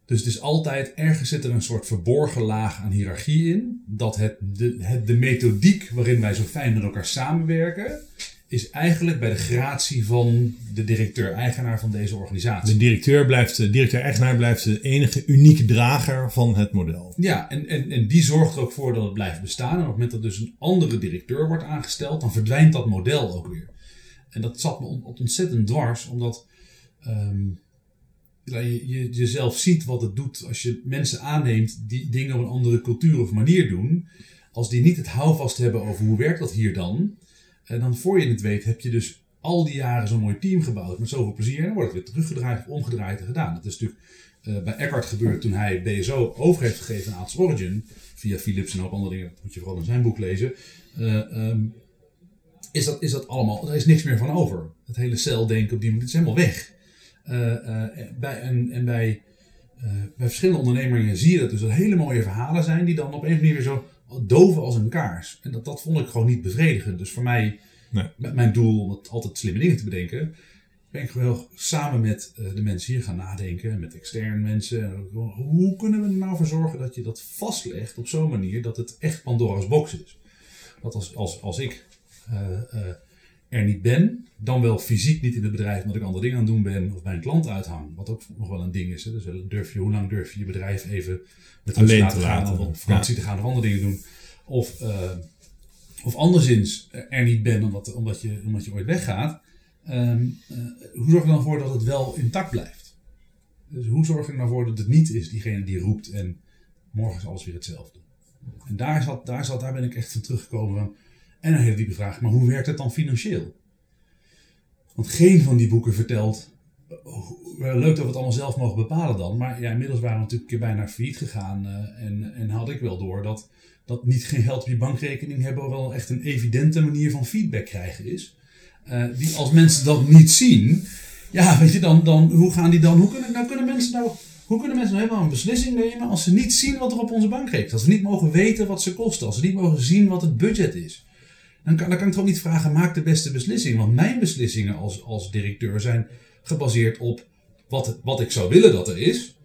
dus het is altijd, ergens zit er een soort verborgen laag aan hiërarchie in. Dat het de, het, de methodiek waarin wij zo fijn met elkaar samenwerken, is eigenlijk bij de gratie van de directeur-eigenaar van deze organisatie. de directeur blijft, de directeur-eigenaar blijft de enige unieke drager van het model. Ja, en, en, en die zorgt er ook voor dat het blijft bestaan. En op het moment dat dus een andere directeur wordt aangesteld, dan verdwijnt dat model ook weer. En dat zat me ont- ontzettend dwars, omdat ehm, je, je jezelf ziet wat het doet als je mensen aanneemt die dingen op een andere cultuur of manier doen. als die niet het houvast hebben over hoe werkt dat hier dan, en dan voor je het weet heb je dus al die jaren zo'n mooi team gebouwd met zoveel plezier. En dan wordt het weer teruggedraaid of omgedraaid en gedaan. Dat is natuurlijk uh, bij Eckhart gebeurd toen hij BSO over heeft gegeven aan Atos Origin. Via Philips en ook andere dingen. Dat moet je vooral in zijn boek lezen. Uh, um, is, dat, is dat allemaal, er is niks meer van over. Het hele celdenken op die manier, is helemaal weg. Uh, bij, en, en bij, bij verschillende ondernemingen zie je dat dus dat hele mooie verhalen zijn die dan op een of andere manier weer zo doven als een kaars. En dat, dat vond ik gewoon niet bevredigend. Dus voor mij, nee. met mijn doel om altijd slimme dingen te bedenken, ben ik gewoon samen met de mensen hier gaan nadenken, met externe mensen. Hoe kunnen we er nou voor zorgen dat je dat vastlegt op zo'n manier dat het echt Pandora's box is? Dat als, als, als ik uh, uh, er niet ben, dan wel fysiek niet in het bedrijf, omdat ik andere dingen aan het doen ben, of bij een klant uithang, wat ook nog wel een ding is. Hè? Dus durf je, hoe lang durf je je bedrijf even met Alleen te gaan, of op vakantie ja. te gaan, of andere dingen doen. Of, of anderszins er niet ben omdat, omdat, je, omdat je ooit weggaat. Um, uh, hoe zorg ik dan voor dat het wel intact blijft? Dus hoe zorg ik ervoor dat het niet is diegene die roept en morgen is alles weer hetzelfde? En daar, zat, daar, zat, daar ben ik echt van teruggekomen. En een hele diepe vraag, maar hoe werkt het dan financieel? Want geen van die boeken vertelt, leuk dat we het allemaal zelf mogen bepalen dan, maar ja, inmiddels waren we natuurlijk bijna failliet gegaan uh, en, en had ik wel door dat, dat niet geen geld op je bankrekening hebben wel echt een evidente manier van feedback krijgen is. Uh, die als mensen dat niet zien, ja, weet je, dan, dan hoe gaan die dan, hoe kunnen, nou kunnen mensen nou, hoe kunnen mensen nou helemaal een beslissing nemen als ze niet zien wat er op onze bank rekening Als ze niet mogen weten wat ze kosten, als ze niet mogen zien wat het budget is. Dan kan, dan kan ik toch niet vragen, maak de beste beslissing. Want mijn beslissingen als, als directeur zijn gebaseerd op wat, wat ik zou willen dat er is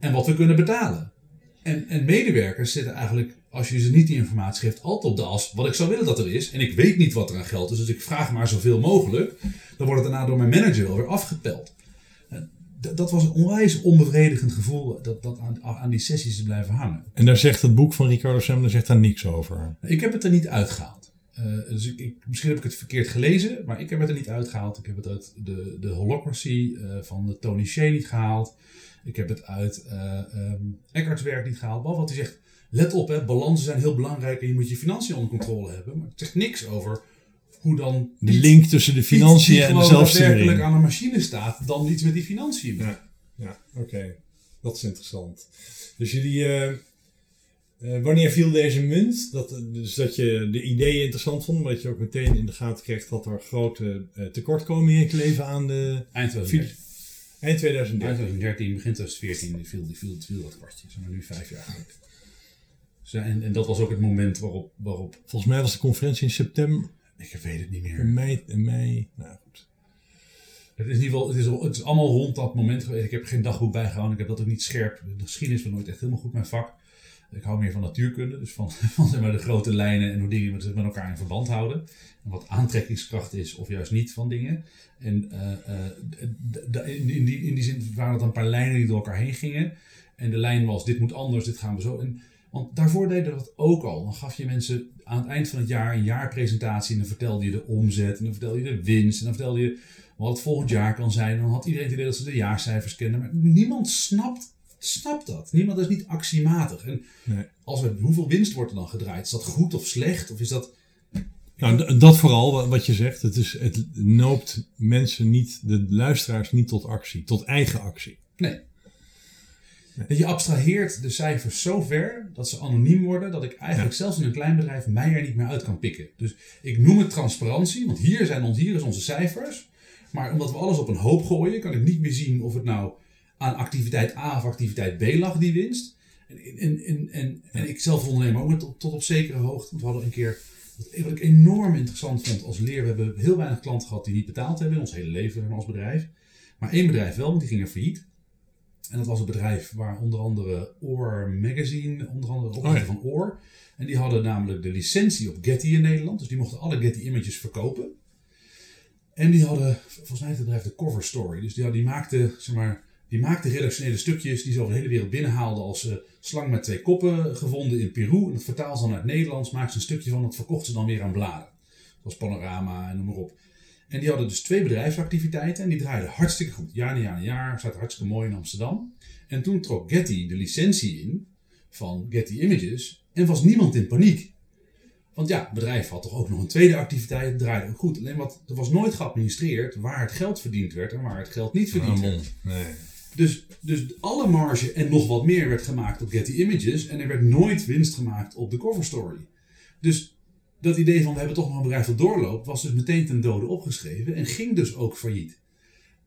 en wat we kunnen betalen. En, en medewerkers zitten eigenlijk als je ze niet die informatie geeft, altijd op de as wat ik zou willen dat er is. En ik weet niet wat er aan geld is, dus ik vraag maar zoveel mogelijk. Dan wordt het daarna door mijn manager wel weer afgepeld. Dat was een onwijs onbevredigend gevoel dat, dat aan, aan die sessies te blijven hangen. En daar zegt het boek van Ricardo Semler zegt daar niks over. Ik heb het er niet uitgehaald. Uh, dus ik, ik, misschien heb ik het verkeerd gelezen, maar ik heb het er niet uitgehaald. Ik heb het uit de, de Holocracy uh, van de Tony Shea niet gehaald. Ik heb het uit uh, um, Eckhart's werk niet gehaald. Behalve wat hij zegt, let op, hè, balansen zijn heel belangrijk en je moet je financiën onder controle hebben. Maar het zegt niks over hoe dan... De link tussen de financiën en de zelfsturing. werkelijk aan een machine staat, dan iets met die financiën. Ja, ja oké. Dat is interessant. Dus jullie... Uh, uh, wanneer viel deze munt? Dat, dus dat je de ideeën interessant vond, maar dat je ook meteen in de gaten kreeg dat er grote uh, tekortkomingen kleven aan de... Eind 2013. Eind 2013. Eind 2013, begin 2014 viel, viel, viel dat kwartje. Zeg maar nu vijf jaar geleden. En, en dat was ook het moment waarop, waarop... Volgens mij was de conferentie in september. Ik weet het niet meer. In mei, in mei nou goed. Het is in ieder geval, het is, het is allemaal rond dat moment geweest. Ik heb geen dagboek bijgehouden. Ik heb dat ook niet scherp. De geschiedenis was nooit echt helemaal goed mijn vak. Ik hou meer van natuurkunde, dus van, van zeg maar, de grote lijnen en hoe dingen met, met elkaar in verband houden. En wat aantrekkingskracht is, of juist niet van dingen. En uh, in, in, die, in die zin waren het een paar lijnen die door elkaar heen gingen. En de lijn was: dit moet anders, dit gaan we zo. En want daarvoor deden we dat ook al. Dan gaf je mensen aan het eind van het jaar een jaarpresentatie. En dan vertelde je de omzet. En dan vertelde je de winst. En dan vertelde je wat het volgend jaar kan zijn. En dan had iedereen het idee dat ze de jaarcijfers kenden. Maar niemand snapt, snapt dat. Niemand is niet actiematig. En nee. als we, hoeveel winst wordt er dan gedraaid? Is dat goed of slecht? Of is dat... Nou, dat vooral wat je zegt. Het, is, het noopt mensen niet, de luisteraars niet tot actie. Tot eigen actie. Nee. Je abstraheert de cijfers zo ver dat ze anoniem worden, dat ik eigenlijk zelfs in een klein bedrijf mij er niet meer uit kan pikken. Dus ik noem het transparantie, want hier, zijn ons, hier is onze cijfers. Maar omdat we alles op een hoop gooien, kan ik niet meer zien of het nou aan activiteit A of activiteit B lag, die winst. En, en, en, en, en ik zelf ondernemer ook tot, tot op zekere hoogte. Want we hadden een keer, wat ik enorm interessant vond als leer, we hebben heel weinig klanten gehad die niet betaald hebben in ons hele leven als bedrijf. Maar één bedrijf wel, want die ging er failliet. En dat was een bedrijf waar onder andere Oor Magazine, onder andere oprichter oh ja. van Oor. En die hadden namelijk de licentie op Getty in Nederland. Dus die mochten alle Getty images verkopen. En die hadden, volgens mij het bedrijf de Cover Story. Dus die, die maakte, zeg maar, die maakte redactionele stukjes die ze over de hele wereld binnenhaalden als uh, slang met twee koppen gevonden in Peru. En dat vertaalden ze dan uit Nederlands, maakten ze een stukje van, dat verkochten ze dan weer aan bladen. Zoals Panorama en noem maar op. En die hadden dus twee bedrijfsactiviteiten en die draaiden hartstikke goed. Jaar na jaar na jaar, zat hartstikke mooi in Amsterdam. En toen trok Getty de licentie in van Getty Images en was niemand in paniek. Want ja, het bedrijf had toch ook nog een tweede activiteit, het draaide ook goed. Alleen wat, er was nooit geadministreerd waar het geld verdiend werd en waar het geld niet verdiend werd. Nee. Dus, dus alle marge en nog wat meer werd gemaakt op Getty Images. En er werd nooit winst gemaakt op de cover story. Dus dat idee van we hebben toch nog een bedrijf dat doorloopt, was dus meteen ten dode opgeschreven. En ging dus ook failliet.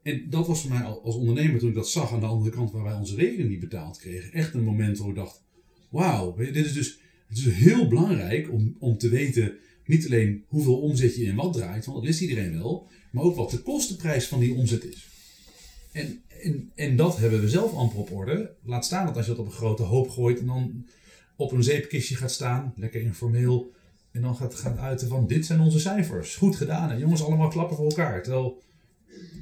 En dat was voor mij als ondernemer, toen ik dat zag aan de andere kant waar wij onze rekening niet betaald kregen, echt een moment waar ik dacht: wauw, dit is dus het is heel belangrijk om, om te weten niet alleen hoeveel omzet je in wat draait, want dat wist iedereen wel, maar ook wat de kostenprijs van die omzet is. En, en, en dat hebben we zelf amper op orde. Laat staan dat als je dat op een grote hoop gooit en dan op een zeepkistje gaat staan, lekker informeel, en dan gaat, gaat uiten van dit zijn onze cijfers. Goed gedaan. En jongens allemaal klappen voor elkaar. Terwijl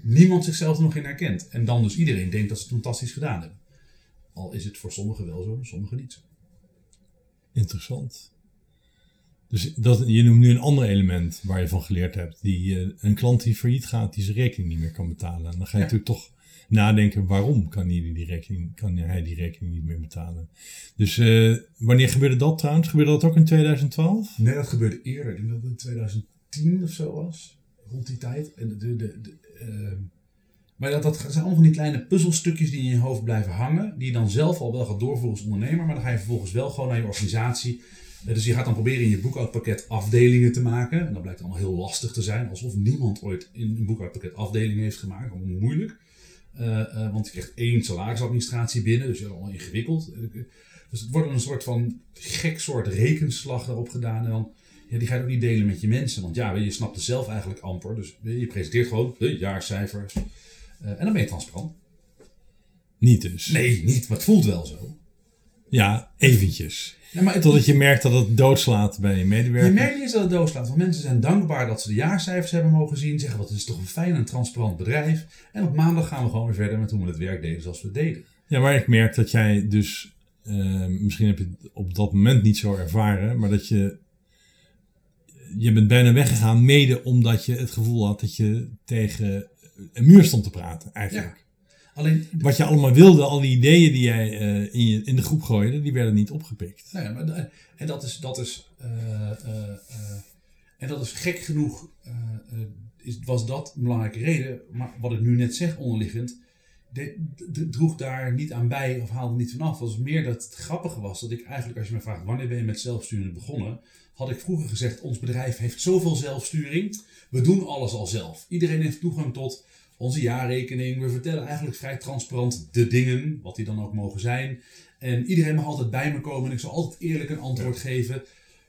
niemand zichzelf er nog in herkent. En dan dus iedereen denkt dat ze het fantastisch gedaan hebben. Al is het voor sommigen wel zo, sommigen niet zo. Interessant. Dus dat, je noemt nu een ander element waar je van geleerd hebt. Die, uh, een klant die failliet gaat, die zijn rekening niet meer kan betalen. En dan ga je Ja. natuurlijk toch nadenken, waarom kan, hij die rekening, kan hij die rekening niet meer betalen? Dus eh, wanneer gebeurde dat trouwens? Gebeurde dat ook in 2012? Nee, dat gebeurde eerder. Ik denk dat het in 2010 of zo was. Rond die tijd. En de, de, de, ehm, maar dat, dat zijn allemaal van die kleine puzzelstukjes die in je hoofd blijven hangen. Die je dan zelf al wel gaat doorvoeren als ondernemer. Maar dan ga je vervolgens wel gewoon naar je organisatie. Eh, Dus je gaat dan proberen in je boekhoudpakket afdelingen te maken. En dat blijkt allemaal heel lastig te zijn. Alsof niemand ooit in een boekhoudpakket afdelingen heeft gemaakt. Allemaal moeilijk. Eh, eh, want je krijgt één salarisadministratie binnen. Dus dat is allemaal ingewikkeld. Eh, Dus het wordt een soort van gek soort rekenslag daarop gedaan. En dan, ja, die ga je ook niet delen met je mensen. Want ja, je snapt het zelf eigenlijk amper. Dus je presenteert gewoon de jaarcijfers. En dan ben je transparant. Niet dus. Nee, niet. Maar het voelt wel zo. Ja, eventjes. Ja, maar het, Totdat je merkt dat het doodslaat bij je je medewerker. merkt niet eens dat het doodslaat. Want mensen zijn dankbaar dat ze de jaarcijfers hebben mogen zien. Zeggen, wat het is toch een fijn en transparant bedrijf. En op maandag gaan we gewoon weer verder met hoe we het werk deden zoals we het deden. Ja, maar ik merk dat jij dus, eh, misschien heb je het op dat moment niet zo ervaren, maar dat je, je bent bijna weggegaan mede omdat je het gevoel had dat je tegen een muur stond te praten eigenlijk. Alleen, Wat je allemaal wilde, al die ideeën die jij eh, in, je, in de groep gooide, die werden niet opgepikt. Ja, maar, da- en dat is, dat is, eh, eh, eh, en dat is gek genoeg, eh, eh, is, was dat een belangrijke reden. Maar wat ik nu net zeg onderliggend, de, de- droeg daar niet aan bij of haalde niet vanaf. Het was meer dat het grappige was dat ik eigenlijk, als je me vraagt wanneer ben je met zelfsturing begonnen, had ik vroeger gezegd, ons bedrijf heeft zoveel zelfsturing, we doen alles al zelf. Iedereen heeft toegang tot onze jaarrekening. We vertellen eigenlijk vrij transparant de dingen, wat die dan ook mogen zijn. En iedereen mag altijd bij me komen en ik zal altijd eerlijk een antwoord geven.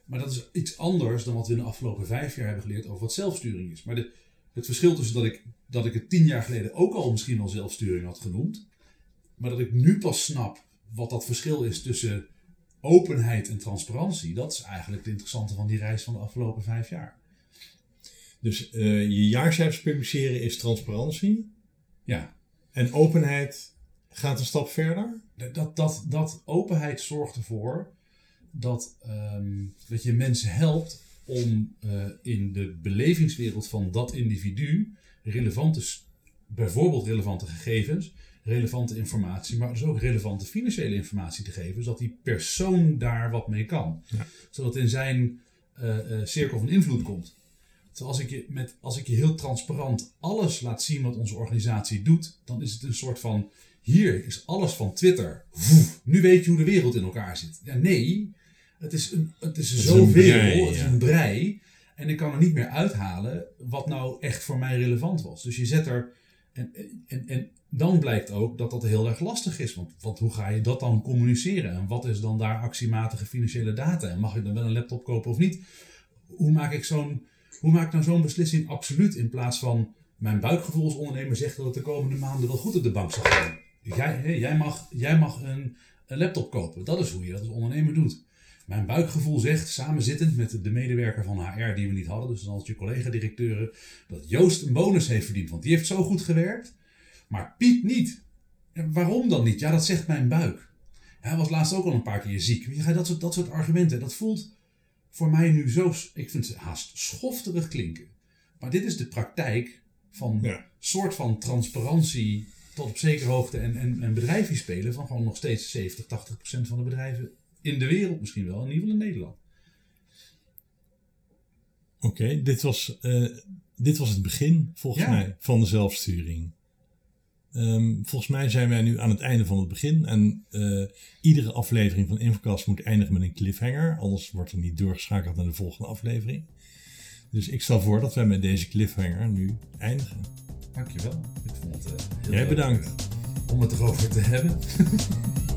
Maar dat is iets anders dan wat we in de afgelopen vijf jaar hebben geleerd over wat zelfsturing is. Maar de, het verschil tussen dat ik, dat ik het tien jaar geleden ook al misschien wel zelfsturing had genoemd, maar dat ik nu pas snap wat dat verschil is tussen openheid en transparantie, dat is eigenlijk het interessante van die reis van de afgelopen vijf jaar. Dus eh, je jaarcijfers publiceren is transparantie Ja, en openheid gaat een stap verder. dat, dat, dat openheid zorgt ervoor dat, ehm, dat je mensen helpt om eh, in de belevingswereld van dat individu relevante, bijvoorbeeld relevante gegevens, relevante informatie, maar dus ook relevante financiële informatie te geven, zodat die persoon daar wat mee kan. Ja. Zodat in zijn eh, cirkel van invloed komt. Terwijl als ik, je met, als ik je heel transparant alles laat zien wat onze organisatie doet, dan is het een soort van: hier is alles van Twitter. Nu weet je hoe de wereld in elkaar zit. Ja, nee, het is, een, het is zoveel, een brei, het is ja. een brei. En ik kan er niet meer uithalen wat nou echt voor mij relevant was. Dus je zet er. En, en, en dan blijkt ook dat dat heel erg lastig is. Want, want hoe ga je dat dan communiceren? En wat is dan daar actiematige financiële data? En mag ik dan wel een laptop kopen of niet? Hoe maak ik zo'n hoe maak ik nou zo'n beslissing absoluut in plaats van mijn buikgevoel als ondernemer zegt dat het de komende maanden wel goed op de bank zal gaan. Jij, jij mag, jij mag een, laptop kopen. Dat is hoe je dat als ondernemer doet. Mijn buikgevoel zegt, samenzittend met de medewerker van HR die we niet hadden, dus als je collega-directeuren, dat Joost een bonus heeft verdiend, want die heeft zo goed gewerkt. Maar Piet niet. Waarom dan niet? Ja, dat zegt mijn buik. Hij was laatst ook al een paar keer ziek. Dat soort, dat soort argumenten. Dat voelt voor mij nu zo, ik vind het haast schofterig klinken. Maar dit is de praktijk van Ja. soort van transparantie tot op zekere hoogte en, en, en spelen van gewoon nog steeds 70, 80 procent van de bedrijven in de wereld misschien wel, in ieder geval in Nederland. Oké, dit, was, eh, dit was het begin, volgens Ja. mij, van de zelfsturing. Ehm, volgens mij zijn wij nu aan het einde van het begin. En eh, iedere aflevering van Infocast moet eindigen met een cliffhanger. Anders wordt er niet doorgeschakeld naar de volgende aflevering. Dus ik stel voor dat wij met deze cliffhanger nu eindigen. Dankjewel. Ik vond het eh, heel Jij leuk, bedankt. eh, om het erover te hebben.